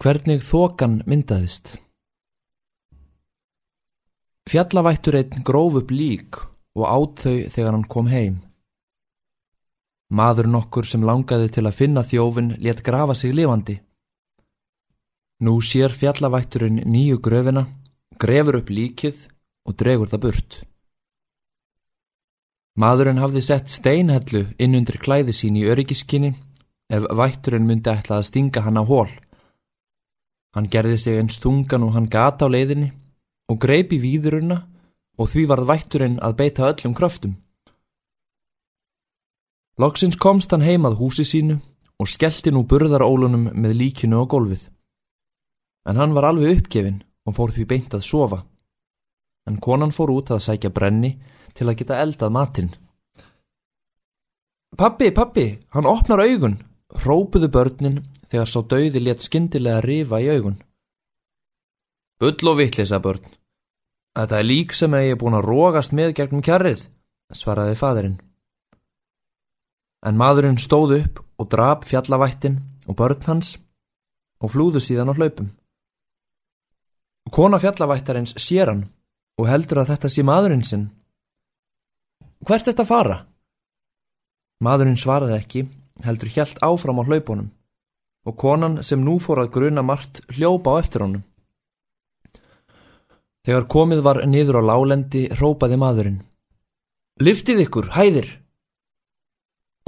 Hvernig þokan myndaðist Fjallavættur einn gróf upp lík og átt þau þegar hann kom heim. Maður nokkur sem langaði til að finna þjófin let grafa sig lifandi. Nú sér fjallavætturinn nýju gröfina, grefur upp líkið og dregur það burt. Maðurinn hafði sett steinhellu inn undir klæði sín í öryggiskinni ef vætturinn myndi ætla að stinga hann á hól. Hann gerði sig eins tungan og hann gata á leiðinni og greipi víðuruna og því varð vætturinn að beita öllum kröftum. Loksins komst hann heimað húsi sínu og skellti nú burðarólunum með líkinu á gólfið. En hann var alveg uppgefin og fór því beint að sofa. En konan fór út að sækja brenni til að geta eldað matinn. Pappi, pappi, hann opnar augun, rópuðu börnin þegar sá dauði létt skindilega rifa í augun. Bull og vittlisa börn. Þetta er lík sem ég er búin að rógast með gegnum kjarrið, svaraði fadurinn. En maðurinn stóð upp og drap fjallavættin og börn hans og flúðu síðan á hlaupum. Kona fjallavættarins sér hann og heldur að þetta sé maðurinn sinn. Hvert þetta fara? Maðurinn svaraði ekki, heldur hjælt áfram á hlaupunum og konan sem nú fór að gruna margt hljópa á eftir honum. Þegar komið var niður á lálendi rópaði maðurinn. Liftið ykkur, hæðir!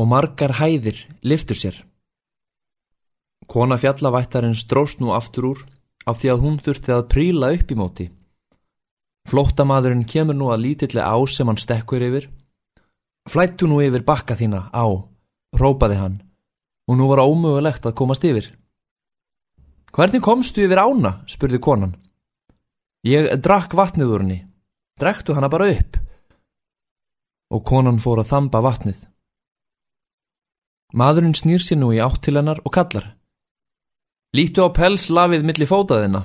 Og margar hæðir liftur sér. Kona fjallavættarinn stróst nú aftur úr af því að hún þurfti að príla upp í móti. Flóttamadurinn kemur nú að lítilli á sem hann stekkur yfir. Flættu nú yfir bakka þína á, rópaði hann, og nú var ómögulegt að komast yfir. Hvernig komstu yfir ána, spurði konan. Ég drakk vatnið úr henni. Drektu hana bara upp. Og konan fór að þamba vatnið. Maðurinn snýr sér nú í átt til hennar og kallar. Lítu á pelslafið milli fótaðina.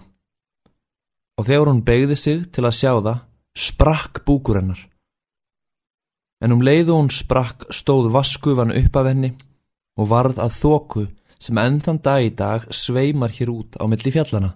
Og þegar hún begði sig til að sjá það, sprakk búkur hennar. En um leiðu hún sprakk stóð vaskufan upp af henni og varð að þóku sem enn þann dag í dag sveimar hér út á milli fjallana.